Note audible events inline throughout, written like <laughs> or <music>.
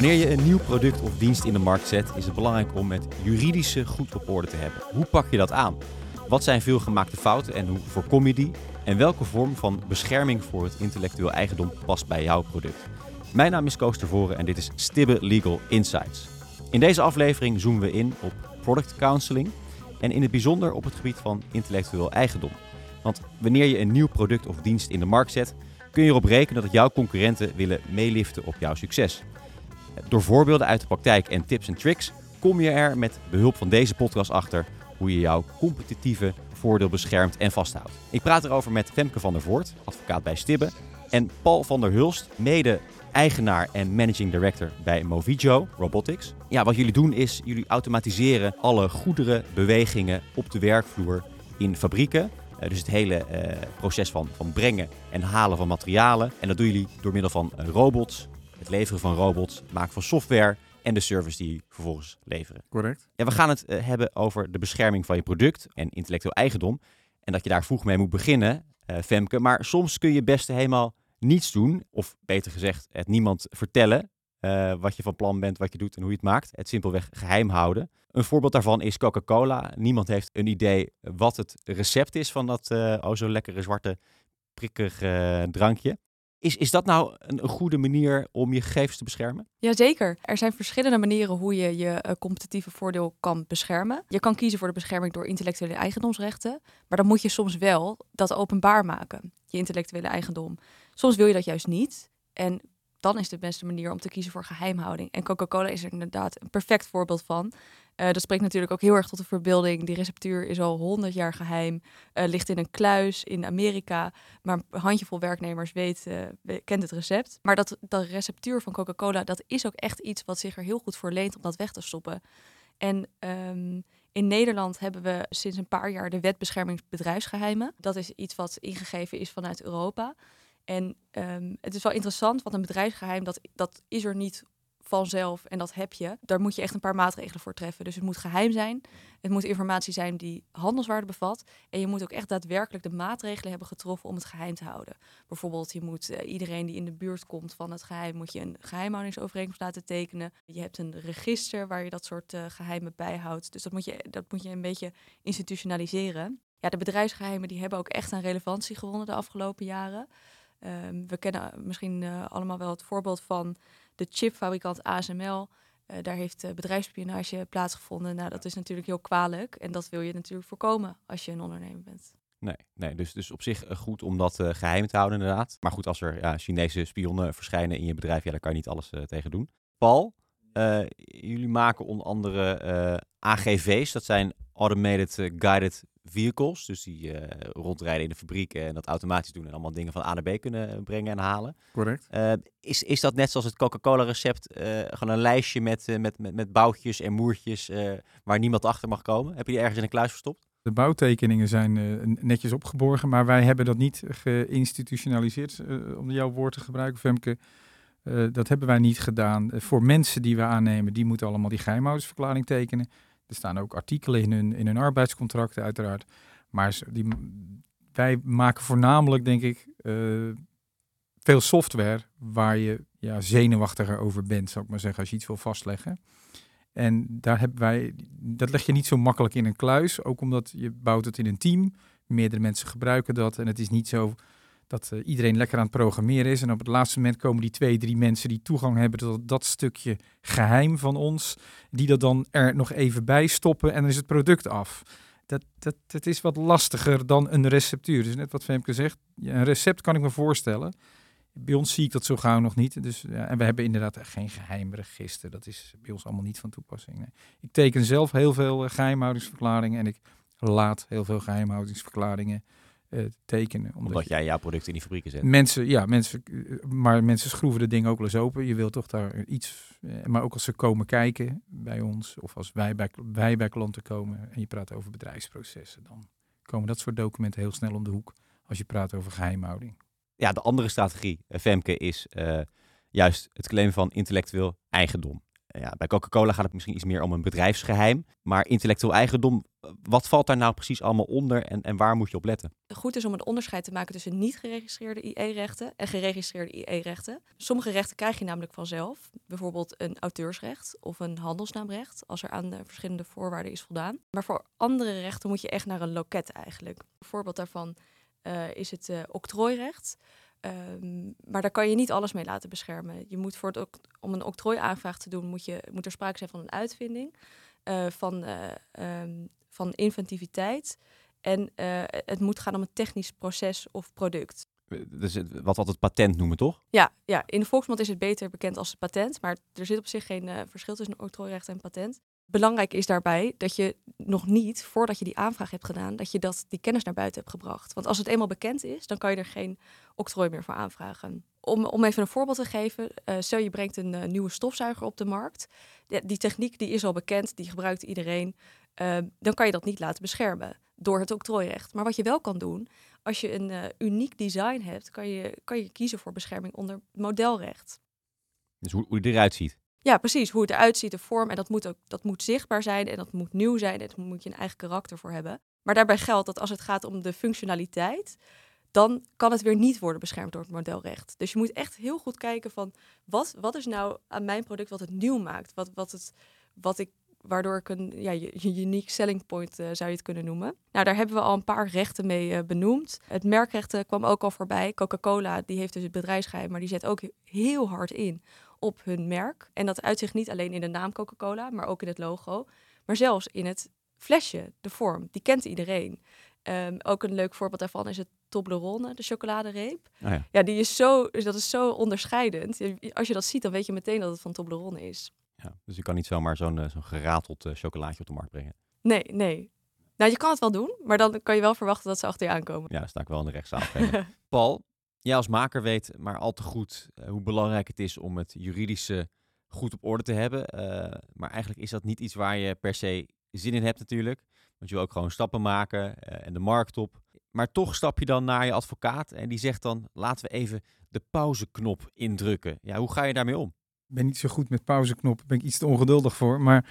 Wanneer je een nieuw product of dienst in de markt zet, is het belangrijk om het juridische goed op orde te hebben. Hoe pak je dat aan? Wat zijn veelgemaakte fouten en hoe voorkom je die? En welke vorm van bescherming voor het intellectueel eigendom past bij jouw product? Mijn naam is Koos Tervoren en dit is Stibbe Legal Insights. In deze aflevering zoomen we in op product counseling en in het bijzonder op het gebied van intellectueel eigendom. Want wanneer je een nieuw product of dienst in de markt zet, kun je erop rekenen dat jouw concurrenten willen meeliften op jouw succes. Door voorbeelden uit de praktijk en tips en tricks kom je er met behulp van deze podcast achter hoe je jouw competitieve voordeel beschermt en vasthoudt. Ik praat erover met Femke van der Voort, advocaat bij Stibbe, en Paul van der Hulst, mede eigenaar en managing director bij Movijo Robotics. Ja, wat jullie doen is jullie automatiseren alle goederen, bewegingen op de werkvloer in fabrieken. Uh, dus het hele uh, proces van, van brengen en halen van materialen. En dat doen jullie door middel van robots, het leveren van robots, het maken van software en de service die je vervolgens leveren. Correct. Ja, we gaan het hebben over de bescherming van je product en intellectueel eigendom. En dat je daar vroeg mee moet beginnen, Femke. Maar soms kun je best helemaal niets doen, of beter gezegd, het niemand vertellen uh, wat je van plan bent, wat je doet en hoe je het maakt. Het simpelweg geheim houden. Een voorbeeld daarvan is Coca-Cola. Niemand heeft een idee wat het recept is van dat oh zo lekkere zwarte prikkig drankje. Is, is dat nou een, goede manier om je gegevens te beschermen? Jazeker. Er zijn verschillende manieren hoe je je uh, competitieve voordeel kan beschermen. Je kan kiezen voor de bescherming door intellectuele eigendomsrechten. Maar dan moet je soms wel dat openbaar maken, je intellectuele eigendom. Soms wil je dat juist niet. En dan is de beste manier om te kiezen voor geheimhouding. En Coca-Cola is er inderdaad een perfect voorbeeld van. Uh, dat spreekt natuurlijk ook heel erg tot de verbeelding. Die receptuur is al 100 jaar geheim, uh, ligt in een kluis in Amerika. Maar een handjevol werknemers weet, kent het recept. Maar dat, dat receptuur van Coca-Cola, dat is ook echt iets wat zich er heel goed voor leent om dat weg te stoppen. En um, in Nederland hebben we sinds een paar jaar de wet bescherming bedrijfsgeheimen. Dat is iets wat ingegeven is vanuit Europa. En um, het is wel interessant, want een bedrijfsgeheim, dat, dat is er niet vanzelf en dat heb je. Daar moet je echt een paar maatregelen voor treffen. Dus het moet geheim zijn. Het moet informatie zijn die handelswaarde bevat. En je moet ook echt daadwerkelijk de maatregelen hebben getroffen om het geheim te houden. Bijvoorbeeld, je moet uh, iedereen die in de buurt komt van het geheim, moet je een geheimhoudingsovereenkomst laten tekenen. Je hebt een register waar je dat soort uh, geheimen bijhoudt. Dus dat moet, je, dat moet je een beetje institutionaliseren. Ja, de bedrijfsgeheimen die hebben ook echt een relevantie gewonnen de afgelopen jaren. Um, we kennen misschien uh, allemaal wel het voorbeeld van de chipfabrikant ASML. Uh, daar heeft uh, bedrijfsspionage plaatsgevonden. Nou, dat is natuurlijk heel kwalijk. En dat wil je natuurlijk voorkomen als je een ondernemer bent. Nee, nee dus, dus op zich goed om dat geheim te houden, inderdaad. Maar goed, als er ja, Chinese spionnen verschijnen in je bedrijf, ja, daar kan je niet alles tegen doen. Paul, jullie maken onder andere AGV's, dat zijn Automated Guided vehicles. Dus die uh, rondrijden in de fabriek en dat automatisch doen en allemaal dingen van A naar B kunnen brengen en halen. Correct. Uh, is, is dat net zoals het Coca-Cola recept, uh, gewoon een lijstje met, met, met, met boutjes en moertjes waar niemand achter mag komen? Heb je die ergens in een kluis verstopt? De bouwtekeningen zijn netjes opgeborgen, maar wij hebben dat niet geïnstitutionaliseerd, om jouw woord te gebruiken, Femke. dat hebben wij niet gedaan. voor mensen die we aannemen, die moeten allemaal die geheimhoudersverklaring tekenen. Er staan ook artikelen in hun, in hun arbeidscontracten uiteraard. Maar die, wij maken voornamelijk, denk ik, uh, veel software waar je ja, zenuwachtiger over bent, zou ik maar zeggen, als je iets wil vastleggen. En daar hebben wij, dat leg je niet zo makkelijk in een kluis, ook omdat je bouwt het in een team. Meerdere mensen gebruiken dat en het is niet zo dat uh, iedereen lekker aan het programmeren is. En op het laatste moment komen die twee, drie mensen die toegang hebben tot dat stukje geheim van ons, die dat dan er nog even bij stoppen en dan is het product af. Dat, dat, dat is wat lastiger dan een receptuur. Dus net wat Femke zegt, een recept kan ik me voorstellen. Bij ons zie ik dat zo gauw nog niet. Dus, ja, en we hebben inderdaad geen geheim register. Dat is bij ons allemaal niet van toepassing. Nee. Ik teken zelf heel veel uh, geheimhoudingsverklaringen en ik laat heel veel geheimhoudingsverklaringen uh, tekenen. Omdat, omdat jij jouw product in die fabrieken zet. Mensen, ja, mensen, maar mensen schroeven de dingen ook wel eens open. Je wilt toch daar iets, uh, maar ook als ze komen kijken bij ons, of als wij bij, wij bij klanten komen en je praat over bedrijfsprocessen, dan komen dat soort documenten heel snel om de hoek als je praat over geheimhouding. Ja, de andere strategie, Femke, is uh, juist het claimen van intellectueel eigendom. Ja, bij Coca-Cola gaat het misschien iets meer om een bedrijfsgeheim. Maar intellectueel eigendom, wat valt daar nou precies allemaal onder en, en waar moet je op letten? Goed is om een onderscheid te maken tussen niet geregistreerde IE-rechten en geregistreerde IE-rechten. Sommige rechten krijg je namelijk vanzelf. Bijvoorbeeld een auteursrecht of een handelsnaamrecht, als er aan de verschillende voorwaarden is voldaan. Maar voor andere rechten moet je echt naar een loket eigenlijk. Een voorbeeld daarvan uh, is het uh, octrooirecht. Um, maar daar kan je niet alles mee laten beschermen. Je moet voor het, om een octrooiaanvraag te doen, moet, je, moet er sprake zijn van een uitvinding, uh, van, um, van inventiviteit. En het moet gaan om een technisch proces of product. Dus wat altijd patent noemen, toch? Ja, ja, in de volksmond is het beter bekend als patent. Maar er zit op zich geen verschil tussen octrooirecht en patent belangrijk is daarbij dat je nog niet, voordat je die aanvraag hebt gedaan, dat je dat, die kennis naar buiten hebt gebracht. Want als het eenmaal bekend is, dan kan je er geen octrooi meer voor aanvragen. Om, om even een voorbeeld te geven, uh, stel je brengt een uh, nieuwe stofzuiger op de markt. Die, die, techniek die is al bekend, die gebruikt iedereen. Uh, dan kan je dat niet laten beschermen door het octrooirecht. Maar wat je wel kan doen, als je een uniek design hebt, kan je, kan je kiezen voor bescherming onder modelrecht. Dus hoe, hoe het eruit ziet? Ja, precies. Hoe het eruit ziet, de vorm. En dat moet ook dat moet zichtbaar zijn en dat moet nieuw zijn. En daar moet je een eigen karakter voor hebben. Maar daarbij geldt dat als het gaat om de functionaliteit, dan kan het weer niet worden beschermd door het modelrecht. Dus je moet echt heel goed kijken van wat, wat is nou aan mijn product wat het nieuw maakt? Wat, wat, het, wat ik, waardoor ik een ja, unique selling point uh, zou je het kunnen noemen. Nou, daar hebben we al een paar rechten mee uh, benoemd. Het merkrechten kwam ook al voorbij. Coca-Cola, die heeft dus het bedrijfsgeheim, maar die zet ook heel hard in op hun merk. En dat uitzicht niet alleen in de naam Coca-Cola, maar ook in het logo. Maar zelfs in het flesje, de vorm. Die kent iedereen. Um, ook een leuk voorbeeld daarvan is het Toblerone, de chocoladereep. Oh ja. ja. die is zo, dat is zo onderscheidend. Als je dat ziet, dan weet je meteen dat het van Toblerone is. Ja, dus je kan niet zomaar zo'n uh, zo'n gerateld uh, chocolaatje op de markt brengen. Nee, nee. Nou, je kan het wel doen, maar dan kan je wel verwachten dat ze achter je aankomen. Ja, dan sta ik wel in de rechtszaal. <laughs> Paul, Jij als maker weet maar al te goed uh, hoe belangrijk het is om het juridische goed op orde te hebben. Uh, maar eigenlijk is dat niet iets waar je per se zin in hebt natuurlijk. Want je wil ook gewoon stappen maken uh, en de markt op. Maar toch stap je dan naar je advocaat en die zegt dan laten we even de pauzeknop indrukken. Ja, hoe ga je daarmee om? Ik ben niet zo goed met pauzeknop, ben ik iets te ongeduldig voor. Maar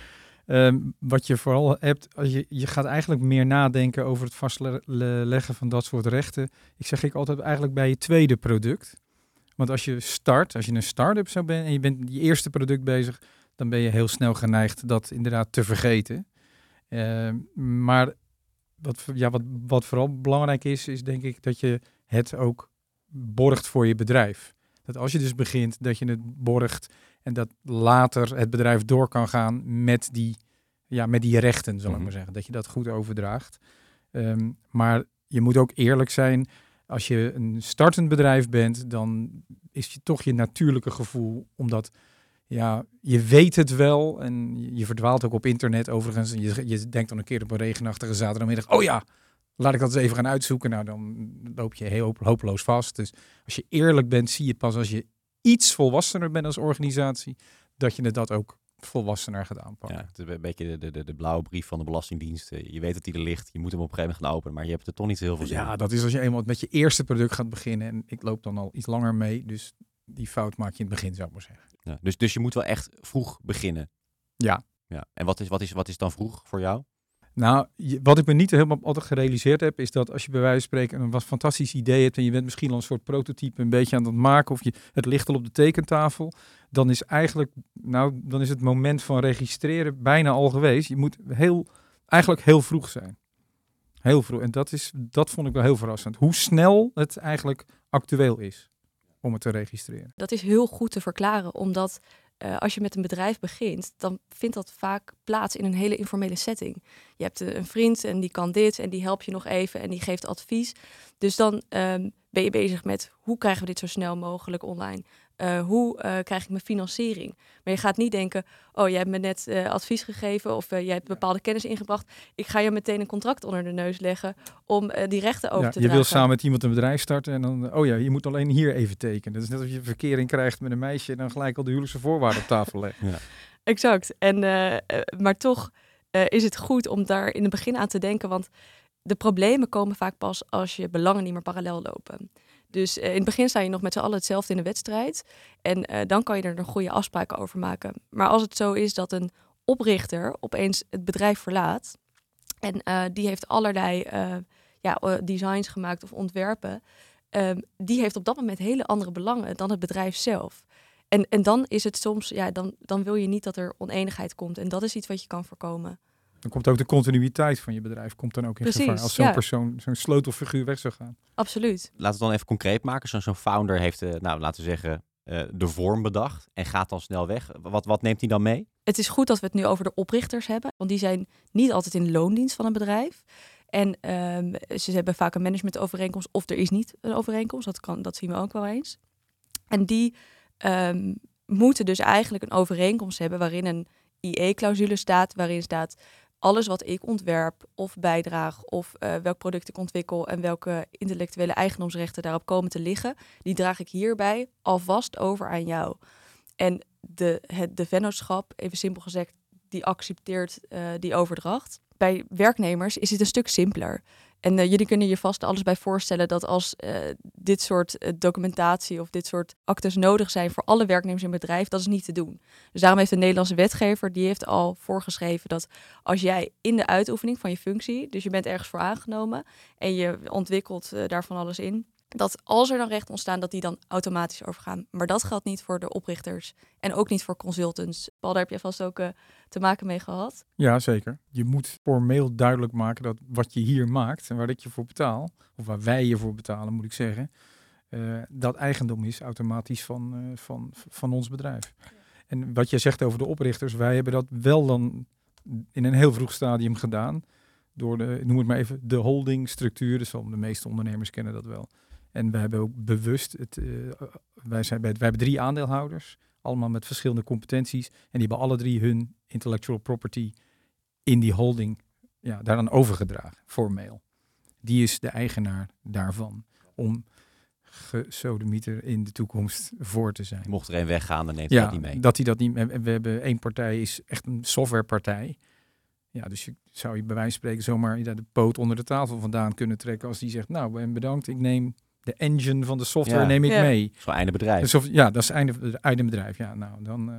Um, wat je vooral hebt, als je, je gaat eigenlijk meer nadenken over het vastleggen van dat soort rechten. Ik zeg ik altijd eigenlijk bij je tweede product. Want als je start, als je een start-up zou zijn en je bent je eerste product bezig, dan ben je heel snel geneigd dat inderdaad te vergeten. Uh, maar wat, ja, wat, wat vooral belangrijk is, is denk ik dat je het ook borgt voor je bedrijf. Dat als je dus begint, dat je het borgt en dat later het bedrijf door kan gaan met die, ja, met die rechten, zal ik mhm. maar zeggen. Dat je dat goed overdraagt. Um, maar je moet ook eerlijk zijn. Als je een startend bedrijf bent, dan is je toch je natuurlijke gevoel. Omdat ja, je weet het wel. En je verdwaalt ook op internet overigens. En je, je denkt dan een keer op een regenachtige zaterdagmiddag. Oh ja, laat ik dat eens even gaan uitzoeken. Nou, dan loop je heel hopeloos vast. Dus als je eerlijk bent, zie je pas als je iets volwassener bent als organisatie, dat je dat ook volwassener gaat aanpakken. Ja, het is een beetje de, de, de blauwe brief van de Belastingdienst. Je weet dat die er ligt, je moet hem op een gegeven moment gaan openen, maar je hebt er toch niet zo heel veel zin Ja, dat is als je eenmaal met je eerste product gaat beginnen. En ik loop dan al iets langer mee, dus die fout maak je in het begin, zou ik maar zeggen. Ja, dus, dus je moet wel echt vroeg beginnen. Ja. ja. En wat is, wat, is, wat is dan vroeg voor jou? Nou, wat ik me niet helemaal altijd gerealiseerd heb, is dat als je bij wijze van spreken een wat fantastisch idee hebt en je bent misschien al een soort prototype een beetje aan het maken of je het ligt al op de tekentafel, dan is eigenlijk, nou, dan is het moment van registreren bijna al geweest. Je moet heel, eigenlijk heel vroeg zijn. Heel vroeg. En dat, is, dat vond ik wel heel verrassend. Hoe snel het eigenlijk actueel is om het te registreren. Dat is heel goed te verklaren, omdat uh, als je met een bedrijf begint, dan vindt dat vaak plaats in een hele informele setting. Je hebt een vriend en die kan dit en die helpt je nog even en die geeft advies. Dus dan um, ben je bezig met hoe krijgen we dit zo snel mogelijk online? Uh, hoe uh, krijg ik mijn financiering? Maar je gaat niet denken, oh, jij hebt me net uh, advies gegeven of jij hebt bepaalde kennis ingebracht. Ik ga je meteen een contract onder de neus leggen om die rechten over ja, te dragen. Je wil samen met iemand een bedrijf starten en dan, oh ja, je moet alleen hier even tekenen. Dat is net als je verkering krijgt met een meisje en dan gelijk al de huwelijkse voorwaarden op tafel leggen. <laughs> ja. Exact. En, maar toch is het goed om daar in het begin aan te denken, want de problemen komen vaak pas als je belangen niet meer parallel lopen. Dus in het begin sta je nog met z'n allen hetzelfde in de wedstrijd. En dan kan je er een goede afspraken over maken. Maar als het zo is dat een oprichter opeens het bedrijf verlaat. En die heeft allerlei ja, designs gemaakt of ontwerpen. Ehm, die heeft op dat moment hele andere belangen dan het bedrijf zelf. En, en dan is het soms, ja, dan, dan wil je niet dat er oneenigheid komt. En dat is iets wat je kan voorkomen. Dan komt ook de continuïteit van je bedrijf komt dan ook in Precies, gevaar als zo'n persoon, zo'n sleutelfiguur weg zou gaan. Absoluut. Laten we het dan even concreet maken. Zo'n zo'n founder heeft, uh, nou laten we zeggen, uh, de vorm bedacht en gaat dan snel weg. Wat, wat neemt hij dan mee? Het is goed dat we het nu over de oprichters hebben, want die zijn niet altijd in loondienst van een bedrijf. En um, ze hebben vaak een managementovereenkomst of er is niet een overeenkomst. Dat, kan, dat zien we ook wel eens. En die um, moeten dus eigenlijk een overeenkomst hebben waarin een IE-clausule staat, waarin staat alles wat ik ontwerp of bijdraag of uh, welk product ik ontwikkel en welke intellectuele eigendomsrechten daarop komen te liggen, die draag ik hierbij alvast over aan jou. En de, het, de vennootschap, even simpel gezegd, die accepteert uh, die overdracht bij werknemers is het een stuk simpeler. En uh, jullie kunnen je vast alles bij voorstellen dat als uh, dit soort uh, documentatie of dit soort actes nodig zijn voor alle werknemers in het bedrijf, dat is niet te doen. Dus daarom heeft de Nederlandse wetgever, die heeft al voorgeschreven dat als jij in de uitoefening van je functie, dus je bent ergens voor aangenomen en je ontwikkelt daar van alles in, dat als er dan recht ontstaan, dat die dan automatisch overgaan. Maar dat geldt niet voor de oprichters en ook niet voor consultants. Paul, daar heb je vast ook uh, te maken mee gehad. Ja, zeker. Je moet formeel duidelijk maken dat wat je hier maakt en waar ik je voor betaal, of waar wij je voor betalen, moet ik zeggen, uh, dat eigendom is automatisch van, uh, van, van ons bedrijf. Ja. En wat je zegt over de oprichters, wij hebben dat wel dan in een heel vroeg stadium gedaan. Door de, noem het maar even, de holdingstructuur. Dus de meeste ondernemers kennen dat wel. En we hebben ook bewust, het, uh, wij, zijn bij, wij hebben drie aandeelhouders, allemaal met verschillende competenties. En die hebben alle drie hun intellectual property in die holding ja, daaraan overgedragen, formeel. Die is de eigenaar daarvan, om gesodemieter in de toekomst voor te zijn. Mocht er een weggaan, dan neemt hij dat niet mee. dat hij dat niet mee. We hebben één partij, is echt een softwarepartij. Ja, dus je zou je bij wijze van spreken zomaar de poot onder de tafel vandaan kunnen trekken als die zegt, nou, bedankt, ik neem de engine van de software neem ik mee. Zo einde bedrijf. Dus ja, dat is einde, einde bedrijf. Ja, nou, dan,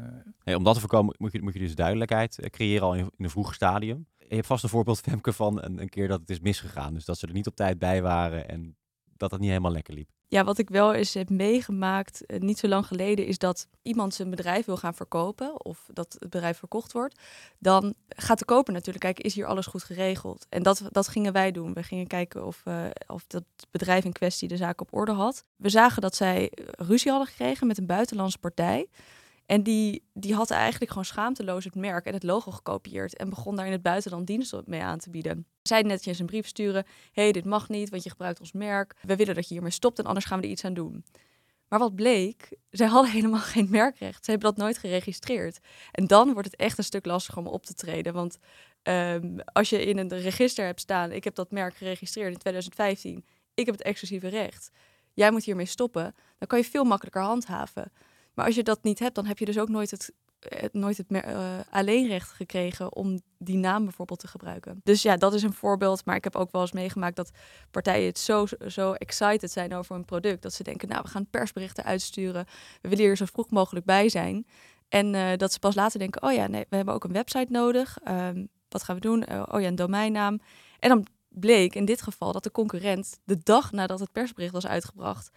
uh... om dat te voorkomen moet je, moet je dus duidelijkheid eh, creëren al in, in een vroeg stadium. Je hebt vast een voorbeeld, Femke, van een, een keer dat het is misgegaan. Dus dat ze er niet op tijd bij waren en dat het niet helemaal lekker liep. Ja, wat ik wel eens heb meegemaakt, uh, niet zo lang geleden, is dat iemand zijn bedrijf wil gaan verkopen of dat het bedrijf verkocht wordt. Dan gaat de koper natuurlijk kijken, is hier alles goed geregeld? En dat, dat gingen wij doen. We gingen kijken of, uh, of dat bedrijf in kwestie de zaak op orde had. We zagen dat zij ruzie hadden gekregen met een buitenlandse partij. En die, die had eigenlijk gewoon schaamteloos het merk en het logo gekopieerd. En begon daar in het buitenland diensten mee aan te bieden. Zij netjes een brief sturen. hey, dit mag niet, want je gebruikt ons merk. We willen dat je hiermee stopt en anders gaan we er iets aan doen. Maar wat bleek, zij hadden <laughs> helemaal geen merkrecht. Ze hebben dat nooit geregistreerd. En dan wordt het echt een stuk lastiger om op te treden. Want um, als je in een register hebt staan, ik heb dat merk geregistreerd in 2015, ik heb het exclusieve recht. Jij moet hiermee stoppen. Dan kan je veel makkelijker handhaven. Maar als je dat niet hebt, dan heb je dus ook nooit het, het nooit het uh, alleenrecht gekregen om die naam bijvoorbeeld te gebruiken. Dus ja, dat is een voorbeeld. Maar ik heb ook wel eens meegemaakt dat partijen het zo, zo excited zijn over een product. Dat ze denken, nou, we gaan persberichten uitsturen. We willen hier zo vroeg mogelijk bij zijn. En uh, dat ze pas later denken, oh ja, nee, we hebben ook een website nodig. Um, wat gaan we doen? Oh ja, een domeinnaam. En dan bleek in dit geval dat de concurrent de dag nadat het persbericht was uitgebracht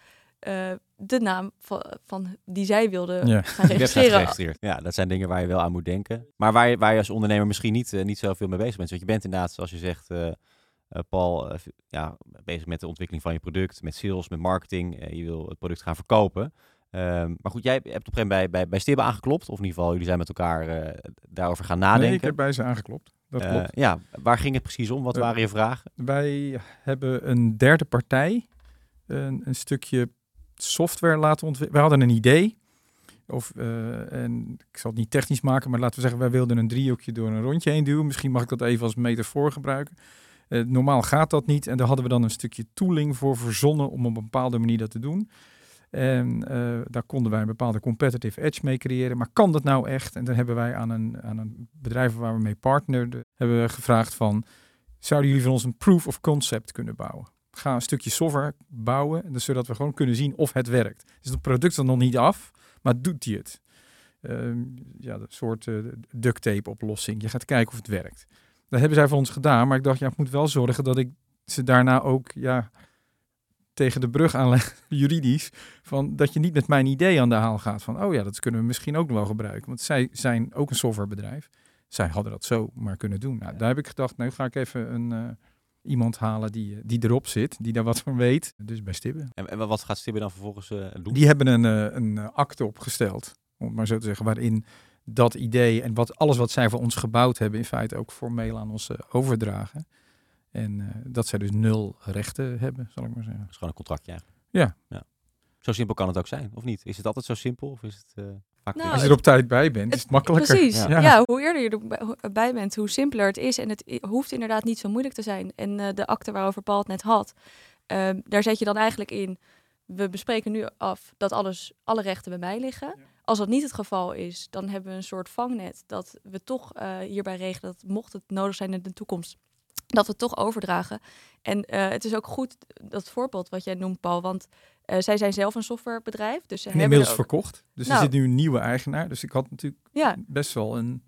uh, de naam van, van, die zij wilden ja. gaan <laughs> registreren. Ja, dat zijn dingen waar je wel aan moet denken. Maar waar je, waar je als ondernemer misschien niet, uh, niet zoveel mee bezig bent. Want je bent inderdaad, zoals je zegt, uh, Paul, ja, bezig met de ontwikkeling van je product, met sales, met marketing. je wil het product gaan verkopen. Um, maar goed, jij hebt op een gegeven moment bij, bij, bij Stibbe aangeklopt. Of in ieder geval, jullie zijn met elkaar daarover gaan nadenken. Nee, ik heb bij ze aangeklopt. Dat klopt. Ja, waar ging het precies om? Wat waren je vragen? Wij hebben een derde partij een, een stukje software laten ontwikkelen. We hadden een idee. Of, uh, en ik zal het niet technisch maken, maar laten we zeggen, wij wilden een driehoekje door een rondje heen duwen. Misschien mag ik dat even als metafoor gebruiken. Uh, normaal gaat dat niet. En daar hadden we dan een stukje tooling voor verzonnen om op een bepaalde manier dat te doen. En uh, daar konden wij een bepaalde competitive edge mee creëren. Maar kan dat nou echt? En dan hebben wij aan een, aan een bedrijf waar we mee partnerden, hebben we gevraagd van, zouden jullie van ons een proof of concept kunnen bouwen? Ga een stukje software bouwen, dus zodat we gewoon kunnen zien of het werkt. Dus het product is nog niet af, maar doet hij het? Ehm, ja, een soort uh, duct tape oplossing. Je gaat kijken of het werkt. Dat hebben zij voor ons gedaan, maar ik dacht, ja, ik moet wel zorgen dat ik ze daarna ook ja, tegen de brug aanleg, <laughs> juridisch, van dat je niet met mijn idee aan de haal gaat. Van, oh ja, dat kunnen we misschien ook nog wel gebruiken. Want zij zijn ook een softwarebedrijf. Zij hadden dat zo maar kunnen doen. Nou, daar heb ik gedacht, nu ga ik even een, uh, iemand halen die, die erop zit, die daar wat van weet. Dus bij Stibbe. En, en wat gaat Stibbe dan vervolgens uh, doen? Die hebben een, uh, een akte opgesteld, om het maar zo te zeggen, waarin dat idee en wat, alles wat zij voor ons gebouwd hebben, in feite ook formeel aan ons overdragen. En uh, dat zij dus nul rechten hebben, zal ik maar zeggen. Dat is gewoon een contractje eigenlijk. Ja. ja. Zo simpel kan het ook zijn, of niet? Is het altijd zo simpel? Of is het, uh, Nou, Als je er op tijd bij bent, is het makkelijker. Precies. Ja. Ja. Ja. hoe eerder je erbij bent, hoe simpeler het is. En het hoeft inderdaad niet zo moeilijk te zijn. En eh, de akte waarover Paul het net had, ehm, daar zet je dan eigenlijk in. We bespreken nu af dat alles, alle rechten bij mij liggen. Als dat niet het geval is, dan hebben we een soort vangnet dat we toch eh, hierbij regelen dat mocht het nodig zijn in de toekomst, dat we het toch overdragen. En eh, het is ook goed dat voorbeeld wat jij noemt, Paul, want eh, zij zijn zelf een softwarebedrijf, dus ze En hebben inmiddels er ook- verkocht. Dus Nou. er zit nu een nieuwe eigenaar. Dus ik had natuurlijk Ja, best wel een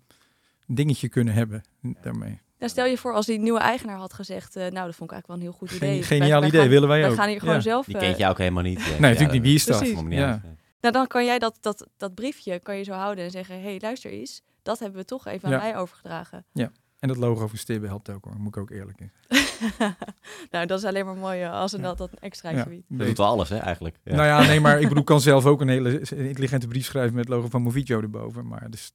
dingetje kunnen hebben daarmee. Nou, stel je voor als die nieuwe eigenaar had gezegd, eh, nou, dat vond ik eigenlijk wel een heel goed idee. Geniaal idee, gaan- willen wij ook. gaan hier gewoon Ja. zelf... Die eh, kent je ook helemaal niet. Nee, natuurlijk niet. Wie is dat? Ja. Nou, dan kan jij dat, dat, dat briefje kan je zo houden en zeggen, hé, hey, luister eens. Dat hebben we toch even aan Ja. mij overgedragen. En dat logo van Stibbe helpt ook hoor, moet ik ook eerlijk in. <laughs> nou, dat is alleen maar mooi eh, als een dat, dat een extraatje Ja. biedt. Dat doet wel alles, hè, eigenlijk. Ja. Nou ja, nee, maar ik <laughs> bedoel, kan zelf ook een hele intelligente brief schrijven met het logo van Movijo erboven. Maar dus,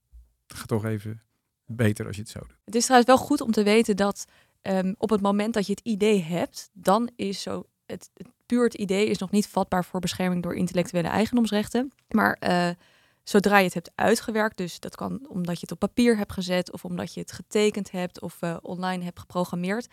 het gaat toch even beter als je het zo doet. Het is trouwens wel goed om te weten dat ehm, op het moment dat je het idee hebt, dan is zo het, het puur het idee is nog niet vatbaar voor bescherming door intellectuele eigendomsrechten. Maar eh, zodra je het hebt uitgewerkt, dus dat kan omdat je het op papier hebt gezet of omdat je het getekend hebt of eh, online hebt geprogrammeerd,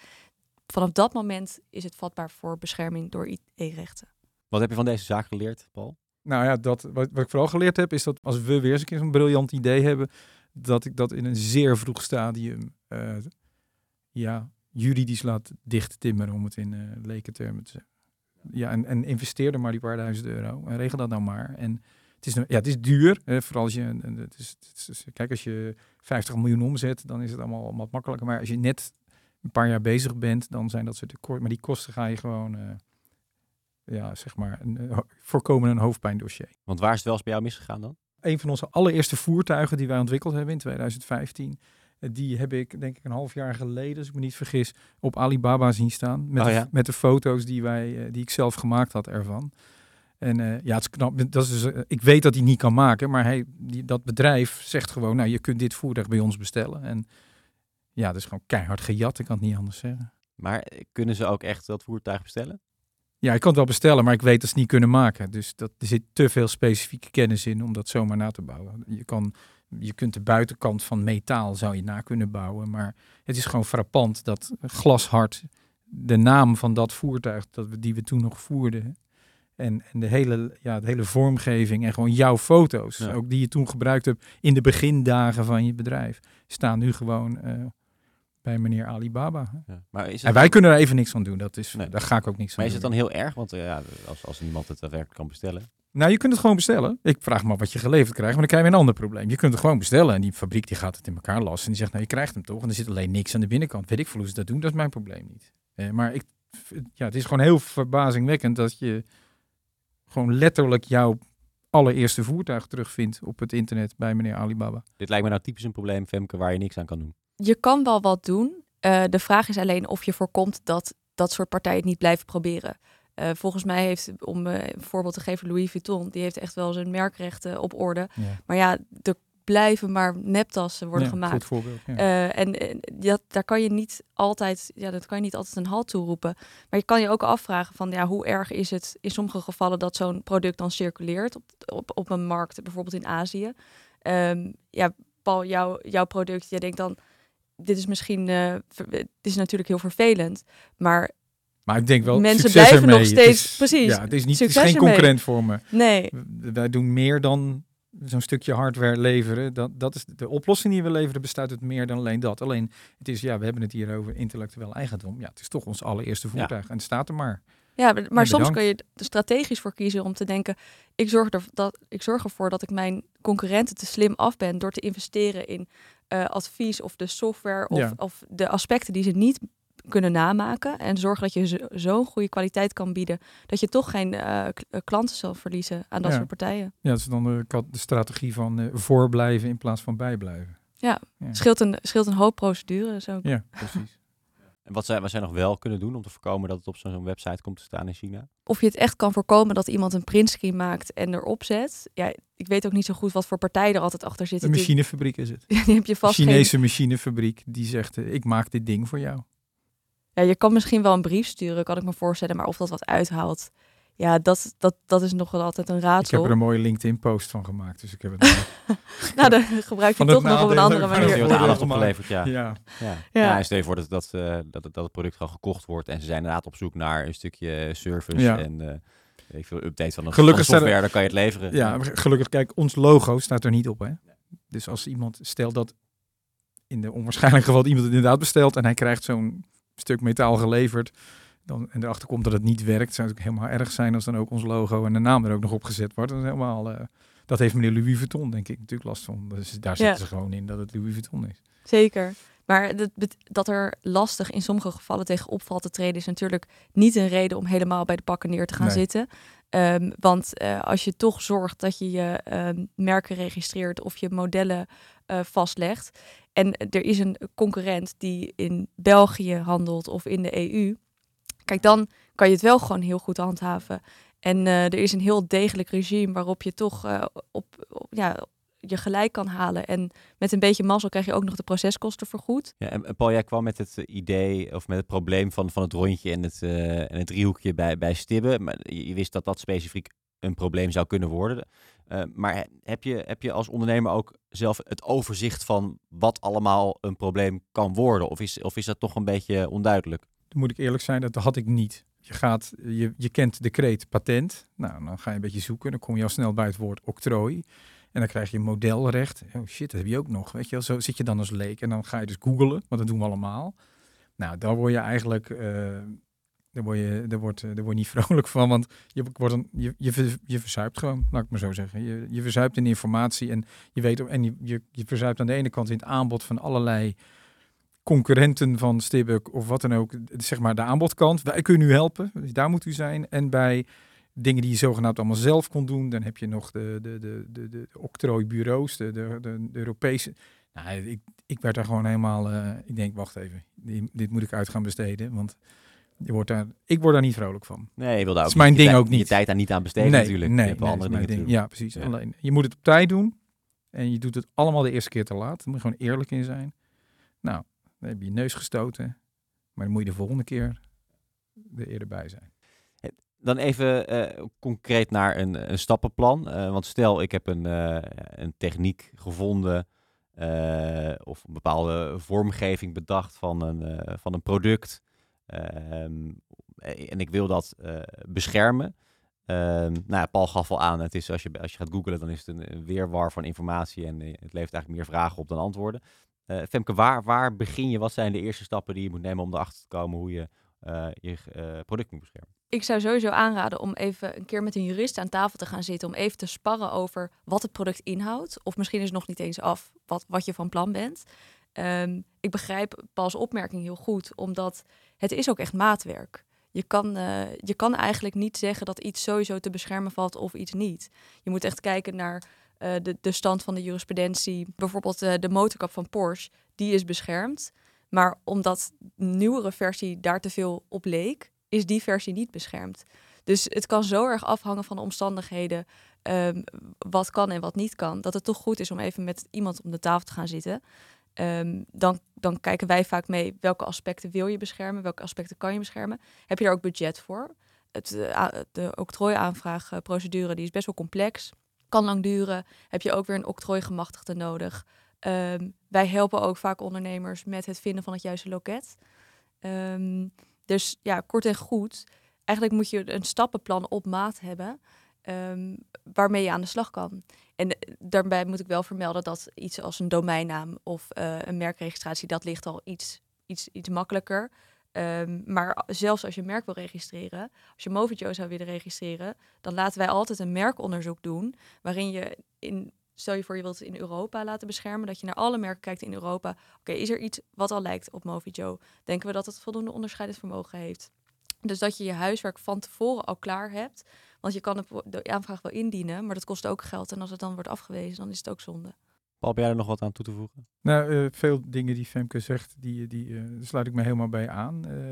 vanaf dat moment is het vatbaar voor bescherming door IT-rechten. Wat heb je van deze zaak geleerd, Paul? Nou ja, dat, wat, wat ik vooral geleerd heb, is dat als we weer eens een keer zo'n briljant idee hebben, dat ik dat in een zeer vroeg stadium eh, ja, juridisch laat dichttimmeren, om het in eh lekentermen te zeggen. Ja, en, en investeer er maar die paar duizend euro en regel dat nou maar. En het is, ja, het is duur, hè, vooral als je, het is, het is- kijk, als je 50 miljoen omzet, dan is het allemaal wat makkelijker. Maar als je net een paar jaar bezig bent, dan zijn dat soort kosten. Maar die kosten ga je gewoon, eh, ja, zeg maar, een, eh, voorkomen een hoofdpijndossier. Want waar is het wel eens bij jou misgegaan dan? Een van onze allereerste voertuigen die wij ontwikkeld hebben in 2015. eh, Die heb ik, denk ik, een half jaar geleden, als ik me niet vergis, op Alibaba zien staan. Met, Oh de, met de foto's die, wij, die ik zelf gemaakt had ervan. En eh, ja, het is knap. Dat is dus, eh, ik weet dat hij niet kan maken, maar hij, die, dat bedrijf zegt gewoon, nou, je kunt dit voertuig bij ons bestellen. En ja, dat is gewoon keihard gejat, ik kan het niet anders zeggen. Maar eh, kunnen ze ook echt dat voertuig bestellen? Ja, ik kan het wel bestellen, maar ik weet dat ze het niet kunnen maken. Dus dat, er zit te veel specifieke kennis in om dat zomaar na te bouwen. Je, kan, je kunt de buitenkant van metaal zou je na kunnen bouwen, maar het is gewoon frappant dat glashard de naam van dat voertuig dat we, die we toen nog voerden en, en de, hele, ja, de hele vormgeving en gewoon jouw foto's, Ja. ook die je toen gebruikt hebt in de begindagen van je bedrijf, staan nu gewoon eh, bij meneer Alibaba. Ja. Maar is het, En wij kunnen er even niks aan doen. Dat is, Nee. Daar ga ik ook niks aan maar is het dan heel erg? Want eh, ja, als, als niemand het daadwerkelijk kan bestellen. Nou, je kunt het gewoon bestellen. Ik vraag maar wat je geleverd krijgt, maar dan krijg je een ander probleem. Je kunt het gewoon bestellen en die fabriek die gaat het in elkaar lassen. En die zegt, nou, je krijgt hem toch. En er zit alleen niks aan de binnenkant. Weet ik veel hoe ze dat doen, dat is mijn probleem niet. Eh, maar ik, ja, het is gewoon heel verbazingwekkend dat je gewoon letterlijk jouw allereerste voertuig terugvindt op het internet bij meneer Alibaba. Dit lijkt me nou typisch een probleem, Femke, waar je niks aan kan doen. Je kan wel wat doen. Eh, de vraag is alleen of je voorkomt dat dat soort partijen het niet blijven proberen. Eh, volgens mij heeft, om eh, een voorbeeld te geven, Louis Vuitton, die heeft echt wel zijn merkrechten op orde. Ja. Maar ja, er blijven maar neptassen worden Ja, gemaakt. Goed voorbeeld. Ja. Eh, en dat, daar kan je niet altijd, ja, dat kan je niet altijd een halt toe roepen. Maar je kan je ook afvragen van, ja, hoe erg is het in sommige gevallen dat zo'n product dan circuleert op, op, op een markt, bijvoorbeeld in Azië. Ehm, ja, Paul, jouw, jouw product, jij denkt dan, dit is misschien, het is natuurlijk heel vervelend, maar maar ik denk wel, mensen blijven ermee. nog Het steeds- is- precies, Ja, het is, niet, het is geen ermee. concurrent voor me. nee, Wij doen meer dan zo'n stukje hardware leveren. Dat, dat is de oplossing die we leveren, bestaat uit meer dan alleen dat. Alleen, het is, ja, we hebben het hier over intellectueel eigendom. Ja, het is toch ons allereerste voertuig en het staat er maar. Ja, maar, soms kun je er strategisch voor kiezen om te denken: ik zorg, er, dat, ik zorg ervoor dat ik mijn concurrenten te slim af ben door te investeren in uh, advies of de software of, of de aspecten die ze niet kunnen namaken. En zorgen dat je zo'n goede kwaliteit kan bieden dat je toch geen uh, klanten zal verliezen aan dat soort partijen. Ja, dat is dan de, de strategie van uh, voorblijven in plaats van bijblijven. Ja, ja. Scheelt, een, scheelt een hoop procedures ook. Ja, precies. En wat zij, wat zij nog wel kunnen doen om te voorkomen dat het op zo'n website komt te staan in China? Of je het echt kan voorkomen dat iemand een printscreen maakt en erop zet. Ja, ik weet ook niet zo goed wat voor partij er altijd achter zit. Een machinefabriek is het. <laughs> die heb je vast een Chinese machinefabriek die zegt, eh, ik maak dit ding voor jou. Ja, je kan misschien wel een brief sturen, kan ik me voorstellen. Maar of dat wat uithaalt, ja, dat, dat, dat is nog wel altijd een raadsel. Ik heb er een mooie LinkedIn-post van gemaakt, dus ik heb het. <laughs> nou, dan gebruik je toch nog op een andere manier. Je aandacht opgeleverd, ja. Ja. Ja. ja. ja. stel je voor dat, dat, uh, dat, dat het product gewoon gekocht wordt en ze zijn inderdaad op zoek naar een stukje service ja. en uh, ik veel update van de, gelukkig van de software, dan kan je het leveren. Ja, gelukkig, kijk, ons logo staat er niet op, hè. Dus als iemand, stelt dat in de onwaarschijnlijke geval iemand het inderdaad bestelt en hij krijgt zo'n stuk metaal geleverd, dan, en erachter komt dat het niet werkt, zou het helemaal erg zijn als dan ook ons logo en de naam er ook nog op gezet wordt. Dat, is helemaal, uh, dat heeft meneer Louis Vuitton denk ik natuurlijk last van. Dus daar zitten ze gewoon in dat het Louis Vuitton is. Zeker. Maar dat, dat er lastig in sommige gevallen tegen opval te treden is natuurlijk niet een reden om helemaal bij de pakken neer te gaan zitten. Um, want uh, als je toch zorgt dat je je um, merken registreert of je modellen uh, vastlegt. En er is een concurrent die in België handelt of in de EU Kijk, dan kan je het wel gewoon heel goed handhaven. En uh, er is een heel degelijk regime waarop je toch op, op, ja, je gelijk kan halen. En met een beetje mazzel krijg je ook nog de proceskosten vergoed. Ja, en Paul, jij kwam met het idee of met het probleem van, van het rondje en het, uh, en het driehoekje bij, bij Stibbe. Maar je wist dat dat specifiek een probleem zou kunnen worden. Uh, maar heb je, heb je als ondernemer ook zelf het overzicht van wat allemaal een probleem kan worden? Of is, of is dat toch een beetje onduidelijk? dan moet ik eerlijk zijn, dat had ik niet. Je, gaat, je, je kent de kreet patent. Nou, dan ga je een beetje zoeken. Dan kom je al snel bij het woord octrooi. En dan krijg je modelrecht. Oh shit, dat heb je ook nog. Weet je wel? Zo zit je dan als leek. En dan ga je dus googlen, want dat doen we allemaal. Nou, daar word je eigenlijk... Uh, daar word je, daar, wordt, daar word je niet <laughs> vrolijk van, want je, wordt een, je, je, je verzuipt gewoon, laat ik maar zo zeggen. Je, je verzuipt in informatie en je weet en je, je, je verzuipt aan de ene kant in het aanbod van allerlei concurrenten van Stibbe of wat dan ook, zeg maar de aanbodkant. Wij kunnen u helpen, dus daar moet u zijn. En bij dingen die je zogenaamd allemaal zelf kon doen, dan heb je nog de, de, de, de, de octrooibureaus, de, de, de, Europese. Nou, ik, ik werd daar gewoon helemaal, uh, ik denk, wacht even, dit moet ik uit gaan besteden, want je wordt daar, ik word daar niet vrolijk van. Nee, je wil daar ook is mijn ding ook niet. Je tijd daar niet aan besteden nee, natuurlijk. Nee, je andere dingen ding. Ja, precies. Alleen, je moet het op tijd doen en je doet het allemaal de eerste keer te laat. Daar moet je gewoon eerlijk in zijn. Nou, dan heb je je neus gestoten. Maar dan moet je de volgende keer er eerder bij zijn. Dan even uh, concreet naar een, een stappenplan. Uh, want stel, ik heb een, uh, een techniek gevonden of een bepaalde vormgeving bedacht van een, van een product. Ehm, en ik wil dat beschermen. Um, nou, Paul gaf al aan, het is als je, als je gaat googlen, dan is het een, weerwar van informatie en het levert eigenlijk meer vragen op dan antwoorden. Uh, Femke, waar, waar begin je? Wat zijn de eerste stappen die je moet nemen om erachter te komen hoe je je product moet beschermen? Ik zou sowieso aanraden om even een keer met een jurist aan tafel te gaan zitten. Om even te sparren over wat het product inhoudt. Of misschien is het nog niet eens af wat, wat je van plan bent. Um, ik begrijp Paul's opmerking heel goed, omdat het is ook echt maatwerk. Je kan, je kan eigenlijk niet zeggen dat iets sowieso te beschermen valt of iets niet. Je moet echt kijken naar uh, de, de stand van de jurisprudentie. Bijvoorbeeld uh, de motorkap van Porsche, die is beschermd. Maar omdat de nieuwere versie daar te veel op leek, is die versie niet beschermd. Dus het kan zo erg afhangen van de omstandigheden, um, wat kan en wat niet kan, dat het toch goed is om even met iemand om de tafel te gaan zitten. Um, dan, dan kijken wij vaak mee welke aspecten wil je beschermen, welke aspecten kan je beschermen. Heb je daar ook budget voor? Het, uh, de octrooiaanvraagprocedure die is best wel complex kan lang duren. Heb je ook weer een octrooigemachtigde nodig. Um, wij helpen ook vaak ondernemers met het vinden van het juiste loket. Um, dus ja, kort en goed. Eigenlijk moet je een stappenplan op maat hebben. Ehm, waarmee je aan de slag kan. En eh, daarbij moet ik wel vermelden dat iets als een domeinnaam of eh, een merkregistratie, dat ligt al iets, iets, iets makkelijker. Ehm, maar zelfs als je een merk wil registreren, als je Movitjo zou willen registreren, dan laten wij altijd een merkonderzoek doen, waarin je in, stel je voor je wilt het in Europa laten beschermen, dat je naar alle merken kijkt in Europa. Oké, is er iets wat al lijkt op Movitjo? Denken we dat het voldoende onderscheidend vermogen heeft? Dus dat je je huiswerk van tevoren al klaar hebt. Want je kan de aanvraag wel indienen, maar dat kost ook geld. En als het dan wordt afgewezen, dan is het ook zonde. Paul, heb jij er nog wat aan toe te voegen? Nou, uh, veel dingen die Femke zegt, die, die uh, sluit ik me helemaal bij aan. Uh,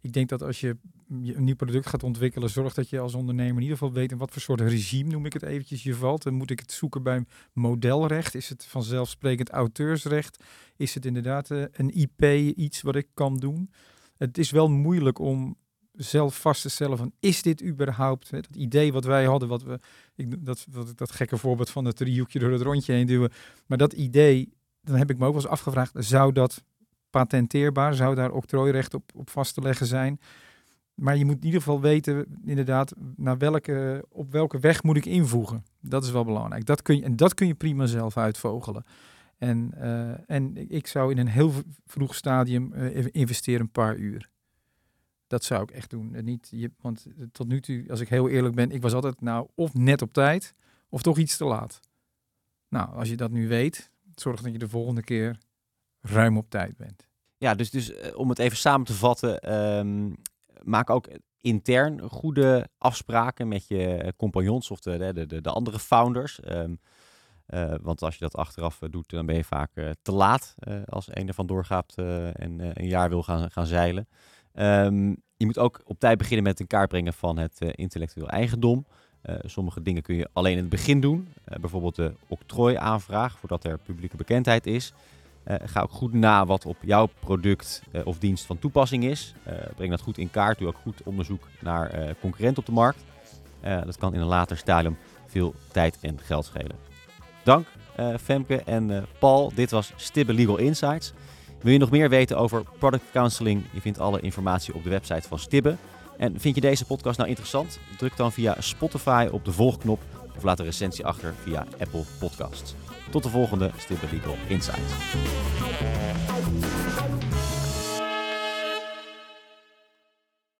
ik denk dat als je een nieuw product gaat ontwikkelen, zorg dat je als ondernemer in ieder geval weet in wat voor soort regime, noem ik het eventjes, je valt. Dan moet ik het zoeken bij modelrecht? Is het vanzelfsprekend auteursrecht? Is het inderdaad een IP, iets wat ik kan doen? Het is wel moeilijk om zelf vast te stellen van is dit überhaupt dat idee wat wij hadden, wat we, ik, dat, dat, dat gekke voorbeeld van het driehoekje door het rondje heen duwen, maar dat idee, dan heb ik me ook wel eens afgevraagd, zou dat patenteerbaar, zou daar octrooirecht op, op vast te leggen zijn? Maar je moet in ieder geval weten, inderdaad, naar welke, op welke weg moet ik invoegen. Dat is wel belangrijk. Dat kun je, en dat kun je prima zelf uitvogelen. En, uh, en ik zou in een heel vroeg stadium uh, investeren een paar uur. Dat zou ik echt doen. Niet, je, want tot nu toe, als ik heel eerlijk ben, ik was altijd nou of net op tijd of toch iets te laat. Nou, als je dat nu weet, zorg dat je de volgende keer ruim op tijd bent. Ja, dus, dus uh, om het even samen te vatten, um, maak ook intern goede afspraken met je compagnons of de, de, de, de andere founders. Uh, want als je dat achteraf doet, dan ben je vaak te laat als een ervan doorgaat en een jaar wil gaan, gaan zeilen. Um, je moet ook op tijd beginnen met in kaart brengen van het uh, intellectueel eigendom. Uh, sommige dingen kun je alleen in het begin doen. Uh, bijvoorbeeld de octrooiaanvraag, voordat er publieke bekendheid is. ga ook goed na wat op jouw product of dienst van toepassing is. breng dat goed in kaart. Doe ook goed onderzoek naar concurrenten op de markt. dat kan in een later stadium veel tijd en geld schelen. Dank Femke en Paul. Dit was Stibbe Legal Insights. Wil je nog meer weten over product counseling? Je vindt alle informatie op de website van Stibbe. En vind je deze podcast nou interessant? Druk dan via Spotify op de volgknop of laat een recensie achter via Apple Podcasts. Tot de volgende Stibbe Legal Insights.